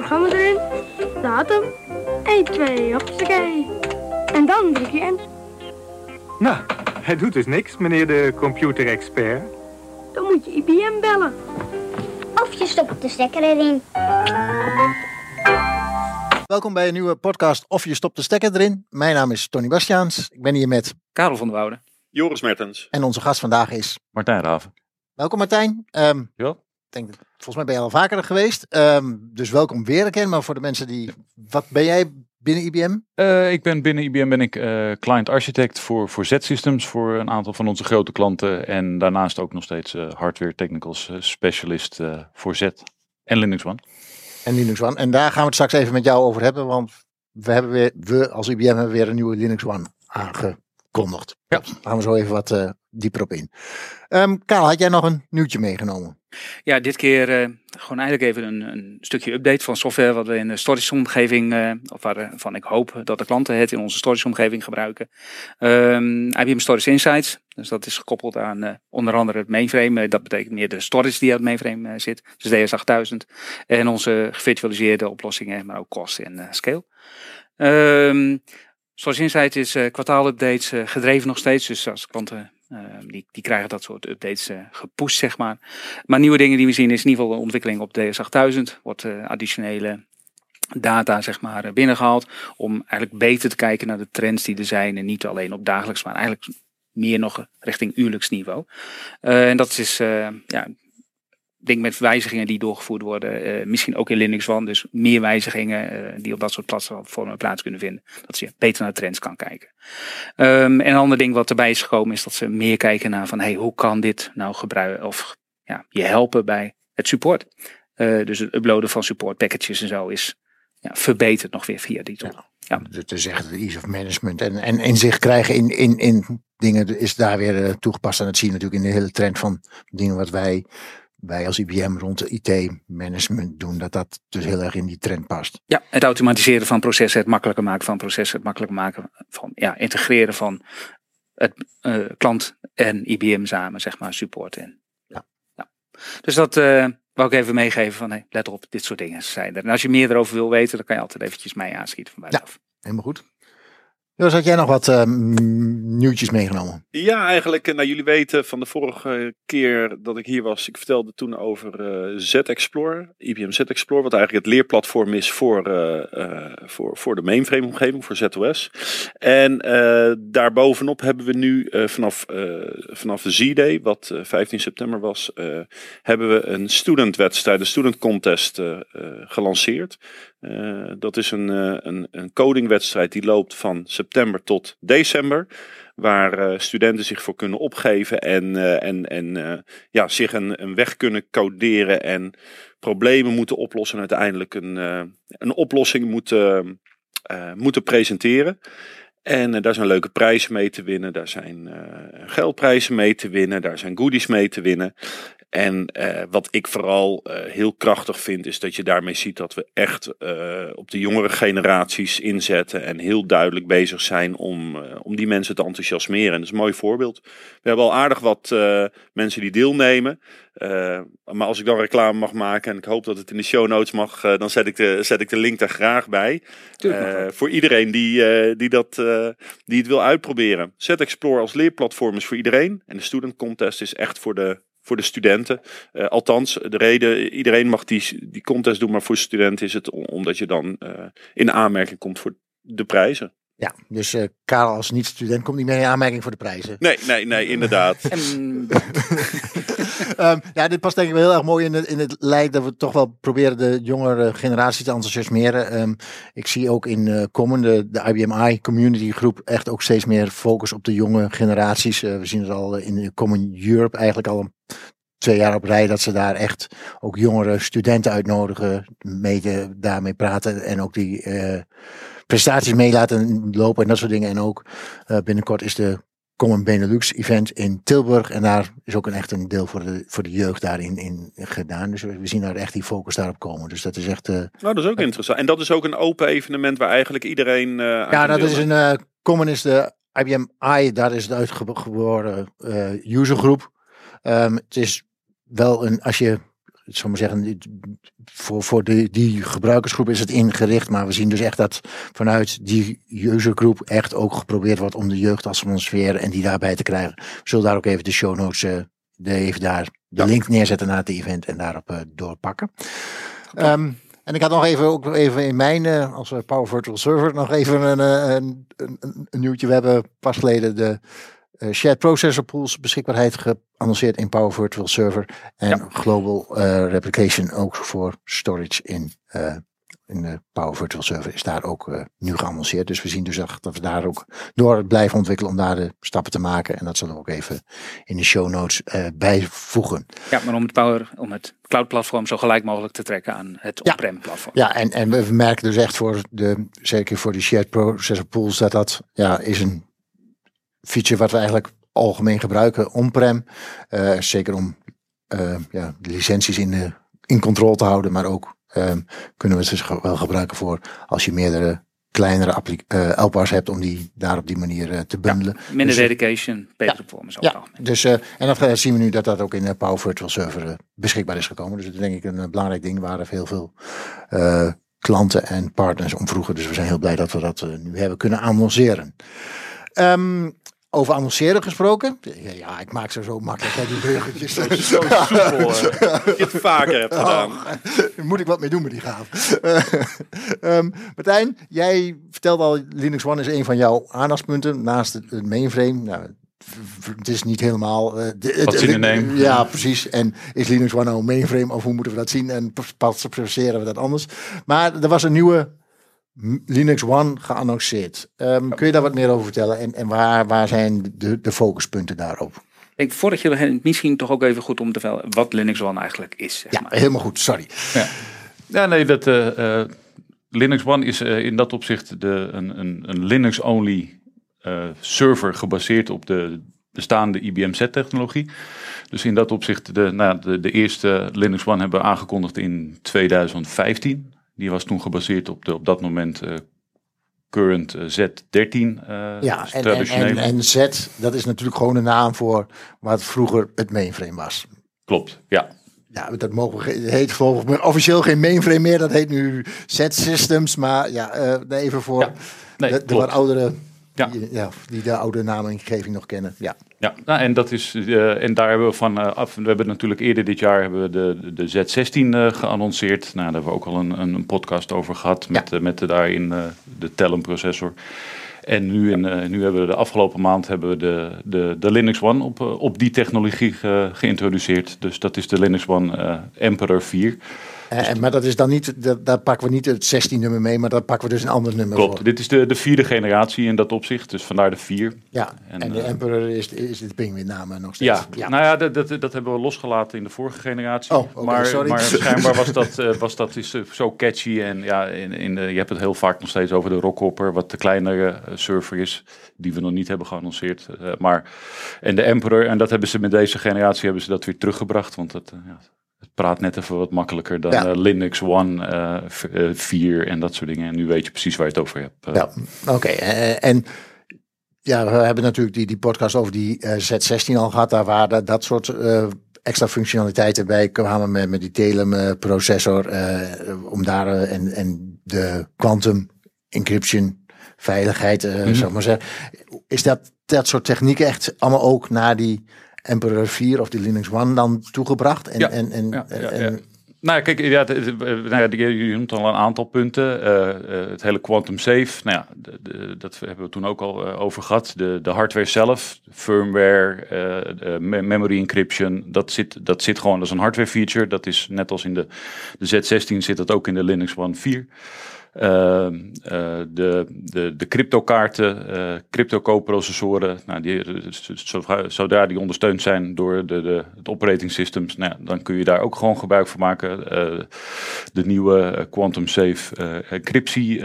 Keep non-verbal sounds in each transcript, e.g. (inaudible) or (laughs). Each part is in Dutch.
programma erin, datum, 1, 2, hoppakee. En dan druk je in. Nou, hij doet dus niks, meneer de computerexpert. Dan moet je IBM bellen. Of je stopt de stekker erin. Welkom bij een nieuwe podcast Of je stopt de stekker erin. Mijn naam is Tony Bastiaans. Ik ben hier met Karel van der Woude. Joris Mertens. en onze gast vandaag is. Martijn Raven. Welkom Martijn. Ehm, Ja. Denk, dat- volgens mij ben je al vaker geweest. Ehm, dus welkom weer een keer. Maar voor de mensen die. Wat ben jij binnen IBM? Eh, ik ben binnen IBM ben ik eh, client architect voor, voor Z-systems voor een aantal van onze grote klanten. En daarnaast ook nog steeds eh, hardware technicals eh, specialist voor Z en Linux One. En Linux One. En daar gaan we het straks even met jou over hebben. Want we hebben weer, we als IBM hebben weer een nieuwe Linux One aangekondigd. Ja. Daar gaan we zo even wat eh, dieper op in. Ehm Karel, had jij nog een nieuwtje meegenomen? Ja, dit keer eh, gewoon eigenlijk even een, een stukje update van software wat we in de storage-omgeving, eh, of waarvan ik hoop dat de klanten het in onze storage-omgeving gebruiken. Ehm, IBM Storage Insights, dus dat is gekoppeld aan onder andere het mainframe. Dat betekent meer de storage die aan het mainframe zit, dus DS8000. En onze gevirtualiseerde oplossingen, maar ook cost en eh, scale. Ehm Storage Insights is eh, kwartaalupdates eh, gedreven nog steeds, dus als klanten eh, die, die krijgen dat soort updates gepusht, zeg maar. Maar nieuwe dingen die we zien is in ieder geval de ontwikkeling op DS8000. Wordt additionele data zeg maar eh, binnengehaald. Om eigenlijk beter te kijken naar de trends die er zijn. En niet alleen op dagelijks, maar eigenlijk meer nog richting uurlijks niveau. En dat is ja, denk met wijzigingen die doorgevoerd worden. eh, misschien ook in Linux One. Dus meer wijzigingen eh, die op dat soort platformen plaats kunnen vinden. Dat je beter naar trends kan kijken. Ehm, en een ander ding wat erbij is gekomen is dat ze meer kijken naar van hey, hoe kan dit nou gebruiken of ja, je helpen bij het support. Eh, dus het uploaden van support packages en zo is ja, verbeterd nog weer via die tool. Ja. Dus te zeggen, de ease of management en, en inzicht krijgen in, in, in dingen is daar weer toegepast. En dat zie je natuurlijk in de hele trend van dingen wat wij, wij als IBM rond de IT-management doen. Dat dat dus heel erg in die trend past. Ja, het automatiseren van processen, het makkelijker maken van processen, het makkelijker maken van ja, integreren van het eh, klant en IBM samen, zeg maar, support in. Ja. ja. Dus dat eh wou ik even meegeven van hey, let op, dit soort dingen zijn er. En als je meer erover wil weten, dan kan je altijd eventjes mij aanschieten van buitenaf. Helemaal goed. Jos, had jij nog wat eh, mm, nieuwtjes meegenomen? Ja, eigenlijk, eh, nou jullie weten van de vorige keer dat ik hier was, ik vertelde toen over eh Z-Explorer, IBM Z-Explorer, wat eigenlijk het leerplatform is voor, eh, voor, voor de mainframe omgeving, voor ZOS. En daarbovenop hebben we nu vanaf, vanaf Z-Day, wat eh, 15 september was, hebben we een studentwedstrijd, een student contest gelanceerd. Eh, dat is een, eh, een, een codingwedstrijd die loopt van september tot december. Waar eh, studenten zich voor kunnen opgeven en, en, en ja, zich een, een weg kunnen coderen en problemen moeten oplossen. En uiteindelijk een, een oplossing moeten, moeten presenteren. En daar zijn leuke prijzen mee te winnen. Daar zijn geldprijzen mee te winnen. Daar zijn goodies mee te winnen. En eh, wat ik vooral eh, heel krachtig vind, is dat je daarmee ziet dat we echt eh, op de jongere generaties inzetten. En heel duidelijk bezig zijn om, om die mensen te enthousiasmeren. En dat is een mooi voorbeeld. We hebben al aardig wat mensen die deelnemen. Maar als ik dan reclame mag maken, en ik hoop dat het in de show notes mag, dan zet ik, de, zet ik de link daar graag bij. Voor iedereen die, die, dat, die het wil uitproberen. Z-Explore als leerplatform is voor iedereen. En de Student Contest is echt voor de, voor de studenten. Eh, althans, de reden, iedereen mag die, die contest doen, maar voor studenten is het om- omdat je dan eh, in aanmerking komt voor de prijzen. Ja, dus eh Karel als niet-student komt niet meer in aanmerking voor de prijzen. Nee, nee, nee, inderdaad. (laughs) En (laughs) (laughs) Ehm, ja, dit past denk ik wel heel erg mooi in het, in het lijkt dat we toch wel proberen de jongere generatie te enthousiasmeren. Ehm, ik zie ook in eh Common, de, de IBM community groep, echt ook steeds meer focus op de jonge generaties. Eh, we zien het al in de Common Europe eigenlijk al een twee jaar op rij dat ze daar echt ook jongere studenten uitnodigen, mee daarmee praten en ook die eh, prestaties mee laten lopen en dat soort dingen. En ook binnenkort is de Common Benelux event in Tilburg en daar is ook een echt een deel voor de, voor de jeugd daarin in gedaan. Dus we zien daar echt die focus daarop komen. Dus dat is echt... eh, Nou, dat is ook interessant. En dat is ook een open evenement waar eigenlijk iedereen. eh, aan Ja, dat is een uh, Common is de IBM I, daar is het uitgeboren eh usergroep. Ehm, het is wel een, als je zal maar zeggen, voor, voor die, die gebruikersgroep is het ingericht. Maar we zien dus echt dat vanuit die usergroep echt ook geprobeerd wordt om de jeugdatmosfeer en die daarbij te krijgen. We zullen daar ook even de show notes, eh, de, even daar de Ja. link neerzetten naar het event en daarop eh, doorpakken. Ehm, en ik had nog even, ook even in mijn, eh, als we Power Virtual Server, nog even een, een, een, een, nieuwtje. We hebben pas geleden de Shared Processor Pools beschikbaarheid geannonceerd in Power Virtual Server. En Global eh, Replication ook voor storage in, eh, in de Power Virtual Server is daar ook eh, nu geannonceerd. Dus we zien dus echt dat we daar ook door blijven ontwikkelen om daar de stappen te maken. En dat zullen we ook even in de show notes eh, bijvoegen. Ja, maar om het, power, om het cloud platform zo gelijk mogelijk te trekken aan het Ja. on-prem platform. Ja, en, en we merken dus echt voor de, zeker voor de shared processor pools, dat dat ja, is een feature wat we eigenlijk algemeen gebruiken on-prem. Eh, zeker om eh, ja, de licenties in, de, in controle te houden, maar ook ehm, kunnen we het dus wel gebruiken voor als je meerdere kleinere eh, LPA's hebt om die daar op die manier eh, te bundelen. Minder Dus, eh, dedication, betere performance over het Ja, algemeen. dus, eh, en dat eh, zien we nu dat dat ook in de Power Virtual Server eh, beschikbaar is gekomen. Dus dat is denk ik een eh, belangrijk ding waar heel veel eh, klanten en partners om vroegen. Dus we zijn heel blij dat we dat eh, nu hebben kunnen annonceren. Ehm, over annonceren gesproken. Ja, ja, ik maak ze zo makkelijk hè, die (laughs) burgertjes. Zo soepel. dat je het vaker hebt gedaan. Oh, (laughs) daar moet ik wat mee doen met die gaaf. (laughs) Ehm Martijn, jij vertelde al, Linux One is een van jouw aandachtspunten naast het, mainframe. Nou, het is niet helemaal... eh, de- Wat zin in neem. Ja, precies. En is Linux One nou een mainframe of hoe moeten we dat zien? En pas processeren we dat anders? Maar er was een nieuwe Linux One geannonceerd. Ehm, Kun je daar wat meer over vertellen? En, en waar, waar zijn de, de focuspunten daarop? Ik voordat je begint, misschien toch ook even goed om te vertellen wat Linux One eigenlijk is. Zeg Ja, maar. helemaal goed. Sorry. Ja, nee, dat, eh, eh, Linux One is eh, in dat opzicht de, een, een, een Linux-only eh, server gebaseerd op de bestaande IBM Z-technologie. Dus in dat opzicht, de, nou, de, de eerste Linux One hebben we aangekondigd in 2015. Die was toen gebaseerd op de op dat moment eh, current eh, Z13. eh, Ja, dus en, en, en, en Z, dat is natuurlijk gewoon een naam voor wat vroeger het mainframe was. Klopt, ja. Ja, dat mogen heet volgens mij officieel geen mainframe meer, dat heet nu Z-systems, maar ja, eh, even voor Ja, Nee, de, de wat oudere, Ja. Die, ja, die de oude namengeving nog kennen. Ja, Ja, nou, en, dat is, eh, en daar hebben we van eh, af. We hebben natuurlijk eerder dit jaar hebben we de, de, de Z16 eh, geannonceerd. Nou, daar hebben we ook al een, een, podcast over gehad met, met de, daarin de Telum processor. En nu, in, nu hebben we de afgelopen maand hebben we de, de, de Linux One op, op die technologie ge- geïntroduceerd. Dus dat is de Linux One Emperor 4. Eh, en, maar dat is dan niet, dat, daar pakken we niet het 16 nummer mee, maar daar pakken we dus een ander nummer Klopt, voor. dit is de, de vierde generatie in dat opzicht. Dus vandaar de 4. Ja, En, en, de eh, Emperor is, is de naam nog steeds. Ja, nou ja, dat, dat, dat hebben we losgelaten in de vorige generatie. Oh, maar, sorry. maar schijnbaar was dat, (laughs) eh, was dat is, eh, zo catchy. En ja, in, in de, je hebt het heel vaak nog steeds over de Rockhopper, wat de kleinere eh, server is, die we nog niet hebben geannonceerd. Eh, maar, en de Emperor, en dat hebben ze met deze generatie hebben ze dat weer teruggebracht. Want dat, eh, ja, het praat net even wat makkelijker dan Ja. eh, Linux One eh, v- eh, 4 en dat soort dingen. En nu weet je precies waar je het over hebt. Eh, Ja, oké. eh, en ja, we hebben natuurlijk die, die podcast over die eh, Z16 al gehad. Daar waren dat soort eh, extra functionaliteiten bij kwamen met, met die Telum eh, processor. eh, om daar eh, en, en de quantum encryption veiligheid, eh Mhm. zou ik maar zeggen. Is dat, dat soort technieken echt allemaal ook naar die Emperor 4 of die Linux One dan toegebracht? En, Ja, en, en, ja, ja, en- ja. Nou ja, kijk, ja, het- het- eh, nou ja, je noemt al een aantal punten. Eh, eh, het hele quantum safe, nou ja, de- de- dat hebben we toen ook al over gehad. De, de hardware zelf, firmware, memory encryption, dat zit, dat zit gewoon als een hardware feature. Dat is net als in de, de Z16 zit dat ook in de Linux One 4. Ehm, eh, de, de, de cryptokaarten, eh crypto-co-processoren, nou, die, zodra, zodra die ondersteund zijn door de, de, het operating systems, nou, dan kun je daar ook gewoon gebruik van maken. Eh, de nieuwe quantum safe encryptie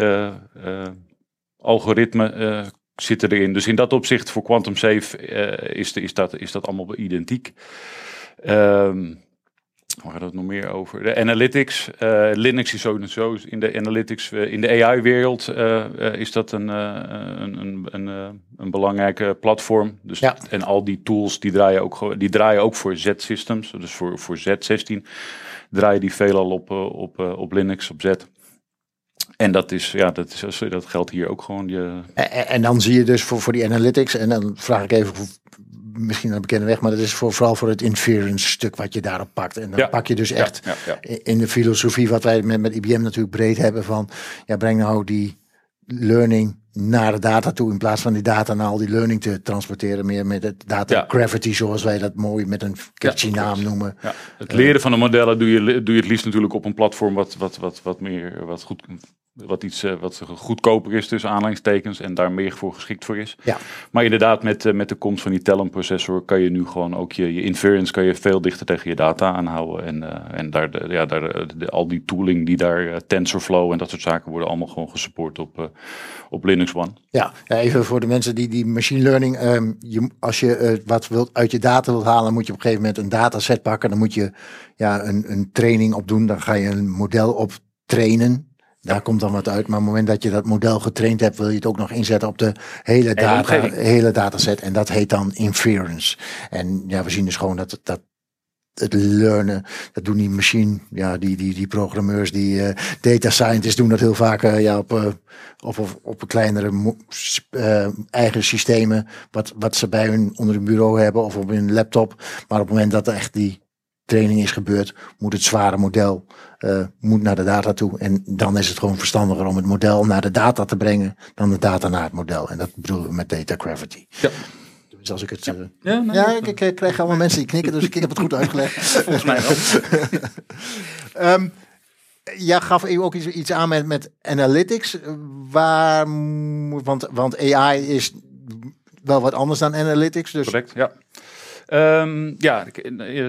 algoritme zitten erin. Dus in dat opzicht voor quantum safe is, de, is, dat, is dat allemaal identiek. Ehm Waar gaat het nog meer over? De analytics. eh, Linux is sowieso in de analytics, eh, in de AI-wereld eh, is dat een, een, een, een, een belangrijke platform. Dus, Ja. En al die tools die draaien ook, die draaien ook voor Z-systems. Dus voor, voor Z16 draaien die veelal op, op, op Linux, op Z. En dat, is, ja, dat, is, dat geldt hier ook gewoon. Je, En, en- dan zie je dus voor, voor die analytics, en dan vraag ik even, misschien een bekende weg, maar dat is voor, vooral voor het inference stuk wat je daarop pakt. En dan Ja. pak je dus echt ja, ja, ja. in de filosofie wat wij met, met IBM natuurlijk breed hebben van, ja, breng nou die learning naar de data toe in plaats van die data naar al die learning te transporteren, meer met het data gravity zoals wij dat mooi met een catchy naam noemen. Ja, het leren van de modellen doe je, doe je het liefst natuurlijk op een platform wat, wat, wat, wat meer, wat goed, wat iets eh, wat goedkoper is tussen aanleidingstekens en daar meer voor geschikt voor is. Ja. Maar inderdaad, met, eh, met de komst van die Talon processor kan je nu gewoon ook je, je inference kan je veel dichter tegen je data aanhouden. En, eh, en daar, de, ja, daar de, de- al die tooling die daar, TensorFlow en dat soort zaken worden allemaal gewoon gesupport op, op Linux One. Ja, even voor de mensen die die machine learning, ehm, je, als je wat wilt uit je data wilt halen, moet je op een gegeven moment een dataset pakken. Dan moet je ja, een, een training op doen. Dan ga je een model op trainen. Daar komt dan wat uit. Maar op het moment dat je dat model getraind hebt, wil je het ook nog inzetten op de hele, data, hele dataset. En dat heet dan inference. En ja, we zien dus gewoon dat, dat het learnen, dat doen die machine, ja, die, die, die programmeurs, die eh, data scientists doen dat heel vaak eh, ja, op, eh, op, op, op een kleinere eigen systemen, wat, wat ze bij hun onder hun bureau hebben of op hun laptop. Maar op het moment dat echt die training is gebeurd, moet het zware model eh, moet naar de data toe. En dan is het gewoon verstandiger om het model naar de data te brengen dan de data naar het model. En dat bedoelen we met data gravity. Ja. Dus als ik het. eh, Ja, nee, ja, ik, ik krijg allemaal mensen die knikken, dus ik heb het goed uitgelegd. (laughs) Volgens mij wel. (laughs) Ehm jij gaf even ook iets, iets aan met, met analytics. Waar, want, want AI is wel wat anders dan analytics. Dus Correct, ja. Ehm, ja,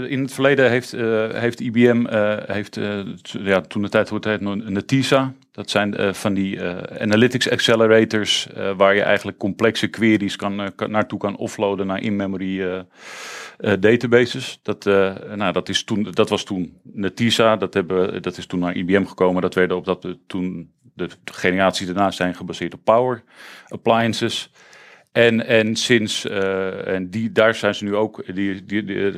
in, het verleden heeft, eh, heeft IBM, eh, heeft, eh, ja, toen de tijd wordt het Netisa. Dat zijn van die analytics accelerators, waar je eigenlijk complexe queries kan, naartoe kan offloaden naar in-memory databases. Dat, nou, dat, is toen, dat was toen Netisa, dat, hebben, dat is toen naar IBM gekomen. Dat werden op dat toen de generaties daarna zijn gebaseerd op Power Appliances. En, en sinds, eh, en die, daar zijn ze nu ook die, die, die,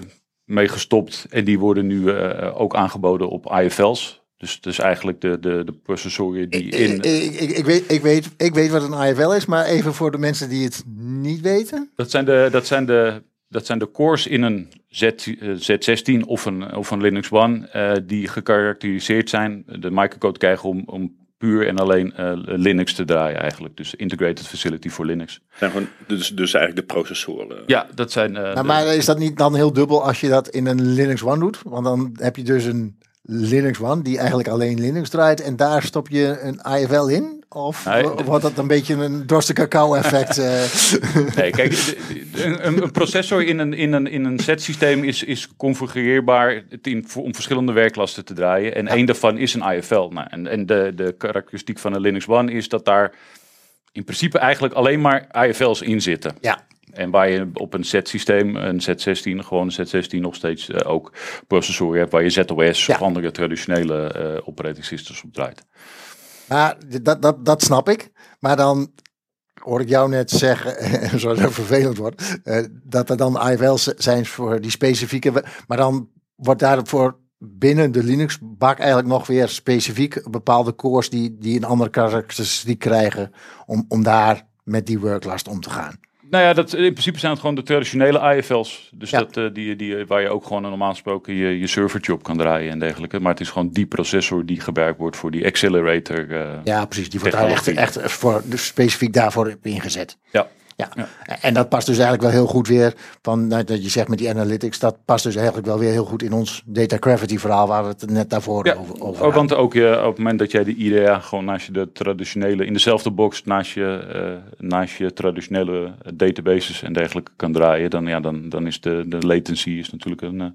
mee gestopt. En die worden nu eh, ook aangeboden op IFL's. Dus, dus eigenlijk de, de, de processoren die in... ik, ik, ik, weet, ik, weet, ik weet wat een AFL is, maar even voor de mensen die het niet weten. Dat zijn de, dat zijn de, dat zijn de cores in een Z, eh, Z16 of een, of een Linux One eh, die gekarakteriseerd zijn, de microcode krijgen om, om puur en alleen eh, Linux te draaien eigenlijk. Dus Integrated Facility voor Linux. Zijn gewoon, dus, dus eigenlijk de processoren. Ja, dat zijn... eh, Nou, de- maar is dat niet dan heel dubbel als je dat in een Linux One doet? Want dan heb je dus een Linux One die eigenlijk alleen Linux draait en daar stop je een AFL in? Of wordt dat een beetje een dorste cacao effect? (laughs) eh? Nee, kijk, een, een processor in een, in een, in een Z-systeem is, is configureerbaar in, om verschillende werklasten te draaien. En één daarvan is een IFL. Nou, en en de, de karakteristiek van een Linux One is dat daar in principe eigenlijk alleen maar IFL's in zitten. ja. En waar je op een Z-systeem, een Z16, gewoon een Z16 nog steeds eh, ook processoren hebt waar je ZOS Ja. of andere traditionele eh operating systems op draait. Maar dat, dat, dat snap ik. Maar dan hoor ik jou net zeggen, (laughs) het vervelend wordt, eh, dat er dan IFL's zijn voor die specifieke. Maar dan wordt daarvoor binnen de Linux-bak eigenlijk nog weer specifiek bepaalde cores die, die een andere karakteristiek krijgen om, om daar met die worklast om te gaan. Nou ja, dat, in principe zijn het gewoon de traditionele IFL's. Dus Ja. dat, eh, die, die, waar je ook gewoon normaal gesproken je, je servertje op kan draaien en dergelijke. Maar het is gewoon die processor die gebruikt wordt voor die accelerator. eh, Ja, precies. Die wordt daar echt, voor, dus specifiek daarvoor ingezet. ja. Ja. Ja. en dat past dus eigenlijk wel heel goed weer van nou, dat je zegt met die analytics, dat past dus eigenlijk wel weer heel goed in ons data gravity verhaal waar we het net daarvoor Ja, over, over hadden. want ook je, op het moment dat jij de IDEA gewoon naast je de traditionele, in dezelfde box naast je, eh, naast je traditionele databases en dergelijke kan draaien, dan, ja, dan, dan is de, de latency is natuurlijk een, eh,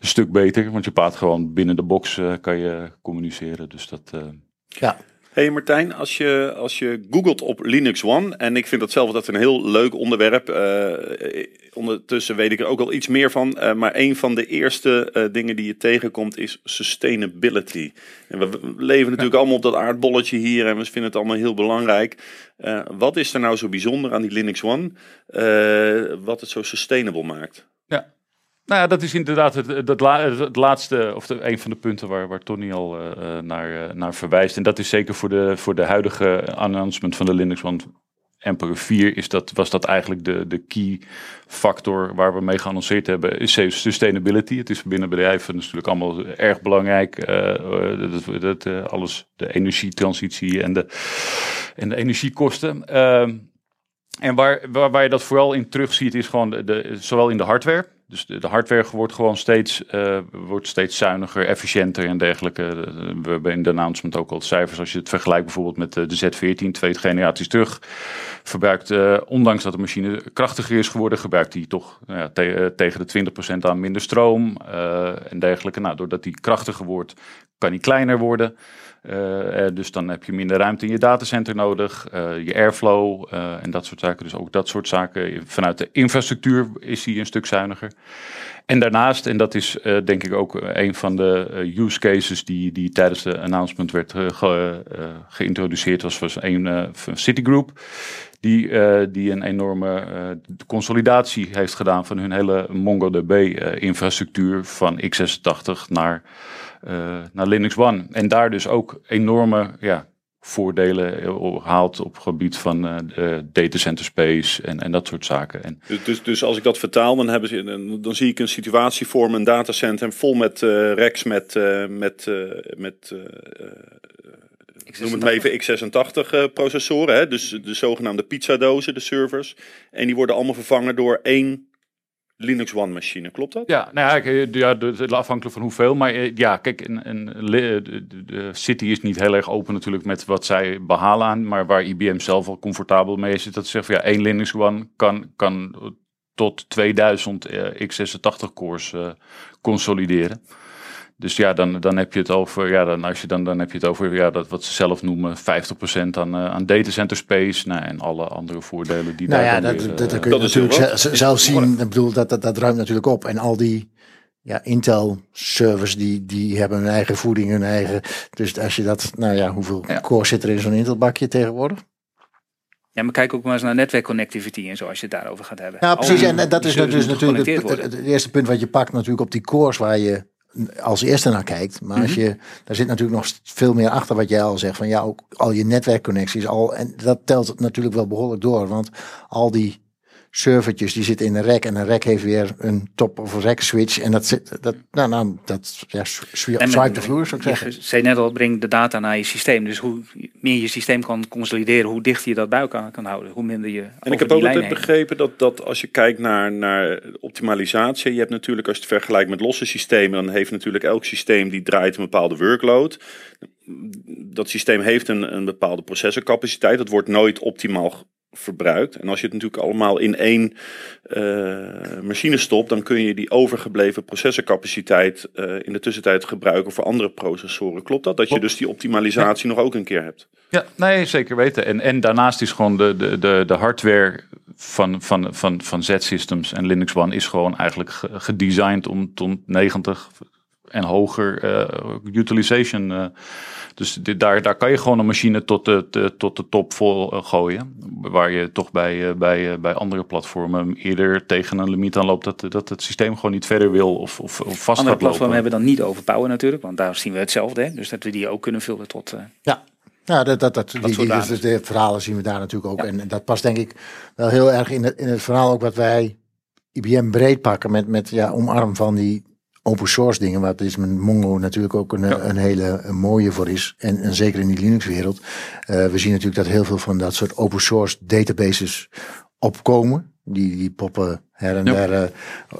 een stuk beter. Want je praat gewoon binnen de box eh, kan je communiceren. Dus dat, eh, Ja. Hey Martijn, als je, als je googelt op Linux One, en ik vind dat zelf dat een heel leuk onderwerp. eh, ondertussen weet ik er ook al iets meer van. eh, maar een van de eerste dingen die je tegenkomt is sustainability. En we, leven natuurlijk allemaal op dat aardbolletje hier en we vinden het allemaal heel belangrijk. Wat is er nou zo bijzonder aan die Linux One, wat het zo sustainable maakt? Nou ja, dat is inderdaad het, het, la- het laatste, of de, een van de punten waar, waar Tony al eh, eh, naar, eh, naar verwijst. En dat is zeker voor de, voor de huidige announcement van de Linux One Emperor 4 is dat, was dat eigenlijk de, de key factor waar we mee geannonceerd hebben, is sustainability. Het is binnen bedrijven natuurlijk allemaal erg belangrijk. dat, dat, alles, de energietransitie en de, en de energiekosten. Ehm, en waar, waar, je dat vooral in terugziet is gewoon de, zowel in de hardware. Dus de, de hardware wordt gewoon steeds, eh, wordt steeds zuiniger, efficiënter en dergelijke. Eh, We hebben in de announcement ook al cijfers. Als je het vergelijkt bijvoorbeeld met eh, de Z14, twee generaties terug. Verbruikt, ondanks dat de machine krachtiger is geworden, gebruikt die toch nou tegen de 20% aan minder stroom en dergelijke. Nou, doordat die krachtiger wordt, kan die kleiner worden. Eh, eh, dus dan heb je minder ruimte in je datacenter nodig, eh, je airflow en dat soort zaken. Dus ook dat soort zaken. Vanuit de infrastructuur is die een stuk zuiniger. En daarnaast, en dat is denk ik ook een van de use cases die, die tijdens de announcement werd ge- geïntroduceerd, was, was een van Citigroup. Die, die een enorme consolidatie heeft gedaan van hun hele MongoDB-infrastructuur van x86 naar, naar Linux One. En daar dus ook enorme ja, voordelen eh, haalt op gebied van eh de datacenter space en, en dat soort zaken. En Dus, dus, dus als ik dat vertaal, dan, hebben ze, dan, zie ik een situatie vormen, een datacenter vol met eh racks met, eh, met, eh, met eh, noem het maar even x86 eh, processoren. Hè? Dus de zogenaamde pizzadozen, de servers. En die worden allemaal vervangen door één Linux One machine. Klopt dat? Ja, nou ja, eh, ja afhankelijk van hoeveel. Maar eh, ja, kijk, li- de, de- City is niet heel erg open natuurlijk met wat zij behalen aan. Maar waar IBM zelf al comfortabel mee is, is dat ze zeggen van ja, één Linux One kan, kan tot 2000 eh, x86 cores eh, consolideren. Dus ja, dan, dan heb je het over, ja, dan, als je dan, dan heb je het over ja, dat wat ze zelf noemen 50% aan, eh, aan datacenter space. Nou, en alle andere voordelen die Nou daar ja, dan dat, weer, dat, eh, kun je dat natuurlijk zelf zien. Ik bedoel, dat, dat, dat ruimt natuurlijk op. En al die ja, Intel-servers, die, die hebben hun eigen voeding, hun eigen... Dus als je dat, nou ja, hoeveel Ja. core zit er in zo'n Intel-bakje tegenwoordig? Ja, maar kijk ook maar eens naar netwerkconnectivity en zo, als je het daarover gaat hebben. Ja, Al precies. En dat is dus natuurlijk het, het eerste punt wat je pakt natuurlijk op die cores waar je als eerste naar kijkt. Maar als je, daar zit natuurlijk nog veel meer achter wat jij al zegt. Van ja, ook al je netwerkconnecties al. En dat telt natuurlijk wel behoorlijk door. Want al die servertjes die zitten in een rack. En een rack heeft weer een top of een rack switch. En dat zit, dat, nou, nou, dat, ja, swipe the vloer zou ik zeggen. Je zei net al, breng de data naar je systeem. Dus hoe meer je systeem kan consolideren, hoe dichter je dat bij elkaar kan houden. Hoe minder je En ik heb ook altijd begrepen dat, dat als je kijkt naar, naar optimalisatie, je hebt natuurlijk als je het vergelijkt met losse systemen, dan heeft natuurlijk elk systeem die draait een bepaalde workload. Dat systeem heeft een, een bepaalde processorcapaciteit, dat wordt nooit optimaal verbruikt. En als je het natuurlijk allemaal in één eh, machine stopt, dan kun je die overgebleven processorcapaciteit eh, in de tussentijd gebruiken voor andere processoren. Klopt dat? Dat je dus die optimalisatie nog ook een keer hebt. Ja, nee, zeker weten. En, en daarnaast is gewoon de, de, de, de hardware van, van, van, van Z-Systems en Linux One is gewoon eigenlijk ge- gedesigned om tot 90 en hoger eh, utilization. eh, dus dit, daar, daar kan je gewoon een machine tot de, de- tot de top vol eh, gooien. Waar je toch bij, bij, bij andere platformen eerder tegen een limiet aan loopt dat, dat het systeem gewoon niet verder wil of, of, of vast Andere gaat lopen. platformen hebben dan niet over power natuurlijk, want daar zien we hetzelfde. Hè? Dus dat we die ook kunnen vullen tot... eh, Ja. Ja, dat, dat, dat, die, die, dus de verhalen zien we daar natuurlijk ook. En dat past denk ik wel heel erg in het, in het verhaal ook wat wij IBM breed pakken met, met ja, omarm van die open source dingen. Waar is met Mongo natuurlijk ook een, een hele een mooie voor is. En, en zeker in die Linux wereld. Eh, we zien natuurlijk dat heel veel van dat soort open source databases opkomen. Die, die poppen her en Ja. der eh,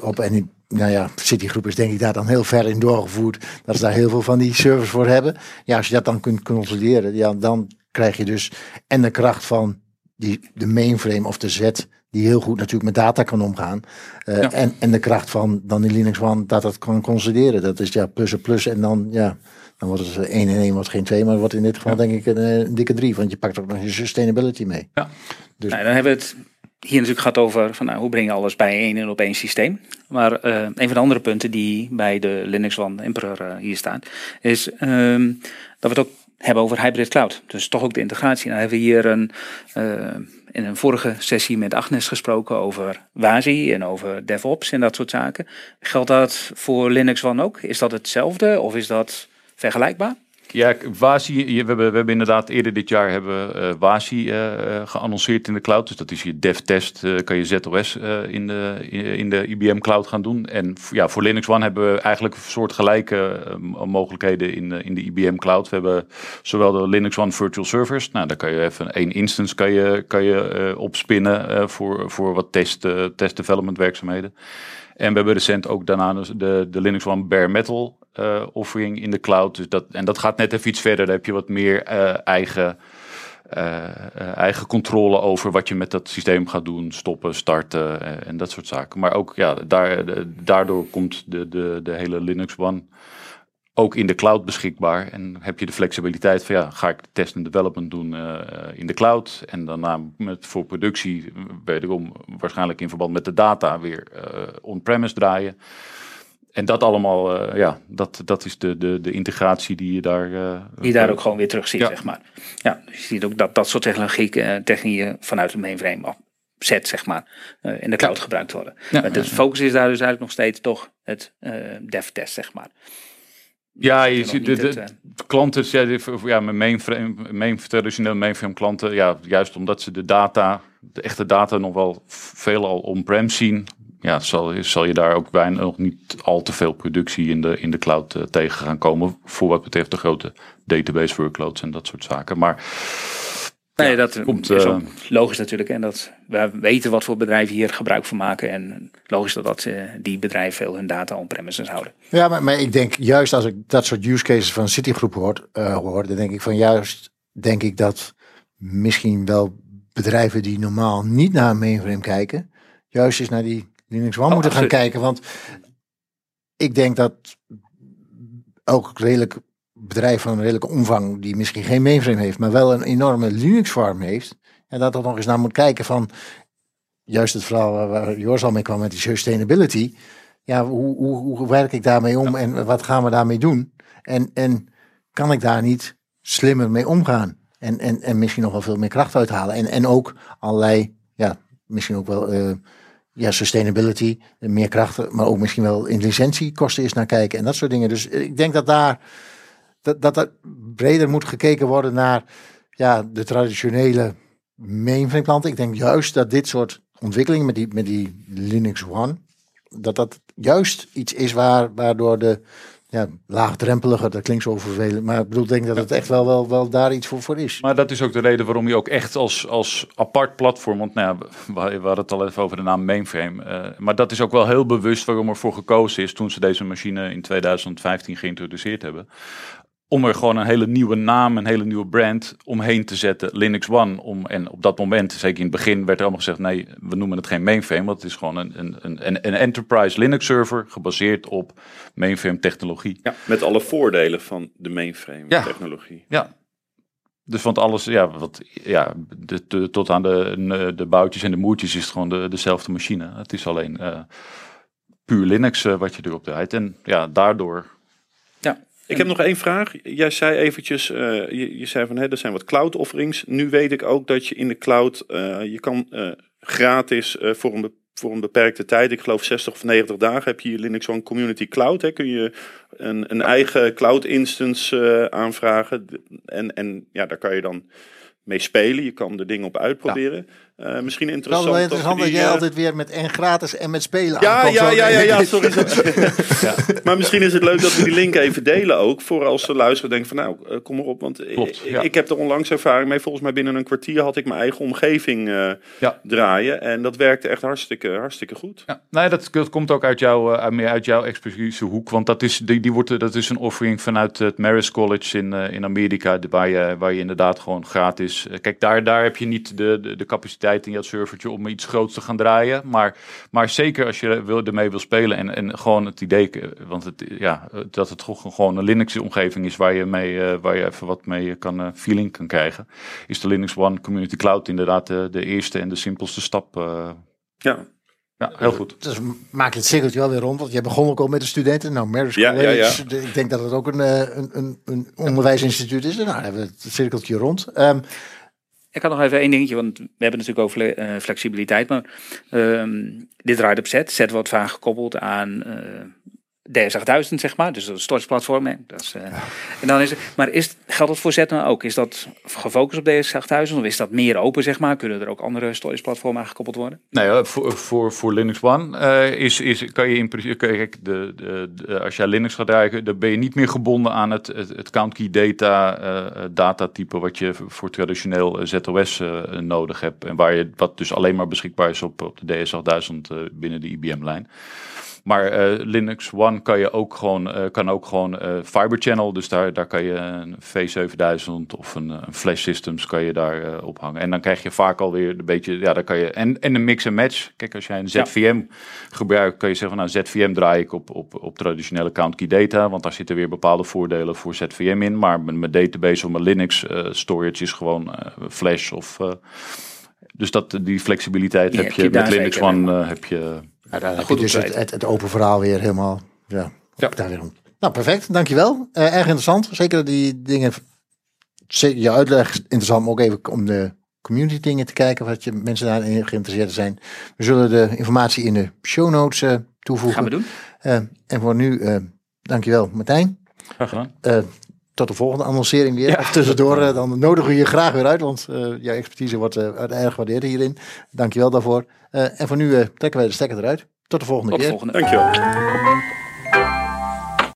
op. En die, nou ja, Citigroep is denk ik daar dan heel ver in doorgevoerd. Dat ze daar heel veel van die servers voor hebben. Ja, als je dat dan kunt consolideren, ja, dan krijg je dus en de kracht van die, de mainframe of de Z, die heel goed natuurlijk met data kan omgaan. Eh, Ja. en, en de kracht van dan die Linux One, dat dat kan consolideren. Dat is ja, plus en plus en dan ja, dan wordt het 1 en 1 wordt geen 2, maar het wordt in dit geval denk ik een, eh, een dikke 3. Want je pakt ook nog je sustainability mee. Dus- Nou, dan hebben we het hier natuurlijk gehad over van, nou, hoe breng je alles bijeen en op één systeem. Maar eh, een van de andere punten die bij de Linux One Emperor hier staan, is ehm, dat we het ook hebben over hybrid cloud. Dus toch ook de integratie. Nou hebben we hier een, in een vorige sessie met Agnes gesproken over WASI en over DevOps en dat soort zaken. Geldt dat voor Linux One ook? Is dat hetzelfde of is dat vergelijkbaar? Ja, WASI, je- we hebben, we hebben inderdaad eerder dit jaar hebben we, eh, WASI eh, eh, geannonceerd in de cloud. Dus dat is je DevTest, eh kan je ZOS in, de, in de IBM cloud gaan doen. En ja, voor Linux One hebben we eigenlijk soortgelijke eh, m- mogelijkheden in, in de IBM cloud. We hebben zowel de Linux One Virtual Servers. Nou, daar kan je even één instance kan je, kan je opspinnen voor, voor wat test, test development werkzaamheden. En we hebben recent ook daarna de, de Linux One Bare Metal eh, offering in de cloud. Dus dat, en dat gaat net even iets verder. Daar heb je wat meer eh, eigen, eh, eigen controle over wat je met dat systeem gaat doen. Stoppen, starten en dat soort zaken. Maar ook ja, daardoor komt de, de, de hele Linux One ook in de cloud beschikbaar. En heb je de flexibiliteit van ja, ga ik test en development doen in de cloud. En daarna met, voor productie wederom waarschijnlijk in verband met de data weer on-premise draaien. En dat allemaal, eh, ja, dat, dat is de, de, de integratie die je daar... eh, Die daar ook gewoon weer terug ziet, Ja. zeg maar. Ja, dus je ziet ook dat dat soort technologie, eh, technieën vanuit het mainframe afzet, zeg maar, in de cloud gebruikt worden. Ja, Maar de focus is daar dus eigenlijk nog steeds toch het dev-test, zeg maar. Ja, je ziet de, de, het, de klanten, ja, de- ja mijn mainframe, main, traditionele mainframe klanten, ja, juist omdat ze de data, de echte data nog wel veelal on-prem zien, ja, zal, zal je daar ook bijna nog niet al te veel productie in de, in de cloud eh, tegen gaan komen voor wat betreft de grote database workloads en dat soort zaken. Maar Nee, dat komt, is eh, ook logisch natuurlijk. En dat we weten wat voor bedrijven hier gebruik van maken. En logisch dat, dat eh, die bedrijven veel hun data on-premises houden. Ja, maar, maar ik denk juist als ik dat soort use cases van Citigroup hoor, eh, hoor, dan denk ik van juist, denk ik dat misschien wel bedrijven die normaal niet naar een mainframe kijken, juist eens naar die Linux One Oh, moeten gaan absoluut. kijken. Want ik denk dat elk redelijk bedrijf van een redelijke omvang, die misschien geen mainframe heeft, maar wel een enorme Linux farm heeft, en dat er nog eens naar moet kijken van juist het verhaal waar, waar Joris al mee kwam met die sustainability. Ja, hoe, hoe, hoe werk ik daarmee om en wat gaan we daarmee doen? En, en kan ik daar niet slimmer mee omgaan? En, en, en misschien nog wel veel meer kracht uithalen. En, en ook allerlei, ja, misschien ook wel eh, ja, sustainability, meer krachten, maar ook misschien wel in licentiekosten is naar kijken en dat soort dingen. Dus ik denk dat daar dat, dat er breder moet gekeken worden naar ja, de traditionele mainframe. Ik denk juist dat dit soort ontwikkelingen met die, met die Linux One, dat dat juist iets is waar, waardoor de ja, laagdrempelige, dat klinkt zo vervelend, maar ik bedoel, denk dat het echt wel, wel, wel daar iets voor, voor is. Maar dat is ook de reden waarom je ook echt als, als apart platform, want nou ja, we, we hadden het al even over de naam mainframe, eh, maar dat is ook wel heel bewust waarom er voor gekozen is toen ze deze machine in 2015 geïntroduceerd hebben. Om er gewoon een hele nieuwe naam, een hele nieuwe brand omheen te zetten, Linux One. Om, en op dat moment, zeker in het begin, werd er allemaal gezegd: nee, we noemen het geen mainframe, want het is gewoon een, een, een, een enterprise Linux server gebaseerd op mainframe technologie. Ja, met alle voordelen van de mainframe Ja. technologie. Ja. Dus want alles, ja, wat, ja de, de- tot aan de, de boutjes en de moertjes is het gewoon de, dezelfde machine. Het is alleen eh, puur Linux eh, wat je erop draait. En ja, daardoor. Ik heb nog één vraag. Jij zei eventjes, eh, je, je zei van hè, er zijn wat cloud offerings. Nu weet ik ook dat je in de cloud, eh, je kan eh, gratis voor, een, voor een beperkte tijd, ik geloof 60 of 90 dagen, heb je Linux One Community Cloud. Hè, kun je een, een eigen cloud instance aanvragen. En, en ja, daar kan je dan mee spelen. Je kan er dingen op uitproberen. Eh, misschien Het is interessant. wel dat interessant dat jij eh, altijd weer met en gratis en met spelen ja, aankomt. ja, ja, ja, ja, sorry. (laughs) sorry. (laughs) Maar misschien is het leuk dat we die link even delen ook. Voor als ze luisteren denken van nou, eh, kom maar op. Want Klopt, ik, ja. ik heb er onlangs ervaring mee. Volgens mij binnen een kwartier had ik mijn eigen omgeving eh, Ja. draaien. En dat werkte echt hartstikke, hartstikke goed. Ja, nee, dat, dat komt ook uit, jouw uit, meer uit jouw expertise hoek. Want dat is, die, die wordt, dat is een offering vanuit het Marist College in, in Amerika. de- Waar je, waar je inderdaad gewoon gratis kijk, daar, daar heb je niet de, de, de capaciteit in je servertje om iets groots te gaan draaien. Maar, maar zeker als je wil, ermee wil spelen en, en gewoon het idee, want het, ja, dat het gewoon gewoon een Linux-omgeving is waar je, mee, eh, waar je even wat mee kan, eh, feeling kan krijgen, is de Linux One Community Cloud inderdaad de, de eerste en de simpelste stap. eh. Ja. ja, heel goed. Dus maak je het cirkeltje wel weer rond. Want je begon ook al met de studenten. Nou, Marist Ja, College, ja, ja. de- ik denk dat het ook een, een, een, onderwijsinstituut is. Nou, dan hebben we het cirkeltje rond. Ehm, Ik had nog even één dingetje, want we hebben natuurlijk over eh, flexibiliteit, maar ehm, dit draait op Z. Z wordt vaak gekoppeld aan eh DS8000, zeg maar, dus een storage platform. Hè. Dat is, eh, en dan is maar is, geldt dat voor Z nou ook? Is dat gefocust op DS8000 of is dat meer open, zeg maar? Kunnen er ook andere storage platformen aan gekoppeld worden? Nou ja, voor, voor, voor Linux One eh, is, is, kan je in principe, kijk, de, de, de- als jij Linux gaat draaien, dan ben je niet meer gebonden aan het, het, het count key data eh, datatype wat je voor traditioneel ZOS nodig hebt. En waar je, wat dus alleen maar beschikbaar is op, op de DS8000 eh, binnen de IBM-lijn. Maar eh, Linux One kan je ook gewoon, eh, kan ook gewoon eh, Fiber Channel. Dus daar, daar kan je een V7000 of een, een Flash Systems kan je daar eh, op hangen. En dan krijg je vaak alweer een beetje, ja, dan kan je en, en een mix en match. Kijk, als jij een Ja. ZVM gebruikt, kan je zeggen van nou, ZVM draai ik op, op, op traditionele count key data. Want daar zitten weer bepaalde voordelen voor ZVM in. Maar mijn, mijn database of mijn Linux storage is gewoon Flash of. dus dat, die flexibiliteit heb je met Linux One. heb je, nou, dan heb goed je dus op het, het, het open verhaal weer helemaal. Ja, Ja. daar weer om. Nou, perfect. Dankjewel. Eh erg interessant. Zeker die dingen. Zeker je uitleg is interessant, maar ook even om de community dingen te kijken. Wat je mensen daarin geïnteresseerd zijn. We zullen de informatie in de show notes eh, toevoegen. Gaan we doen. Eh, en voor nu, dankjewel Martijn. graag gedaan. Tot de volgende annoncering weer. Of tussendoor, eh, dan nodigen we je graag weer uit. Want eh, jouw expertise wordt eh, erg gewaardeerd hierin. Dankjewel daarvoor. Eh, en voor nu eh, trekken wij de stekker eruit. Tot de volgende Tot de keer. volgende. Dankjewel.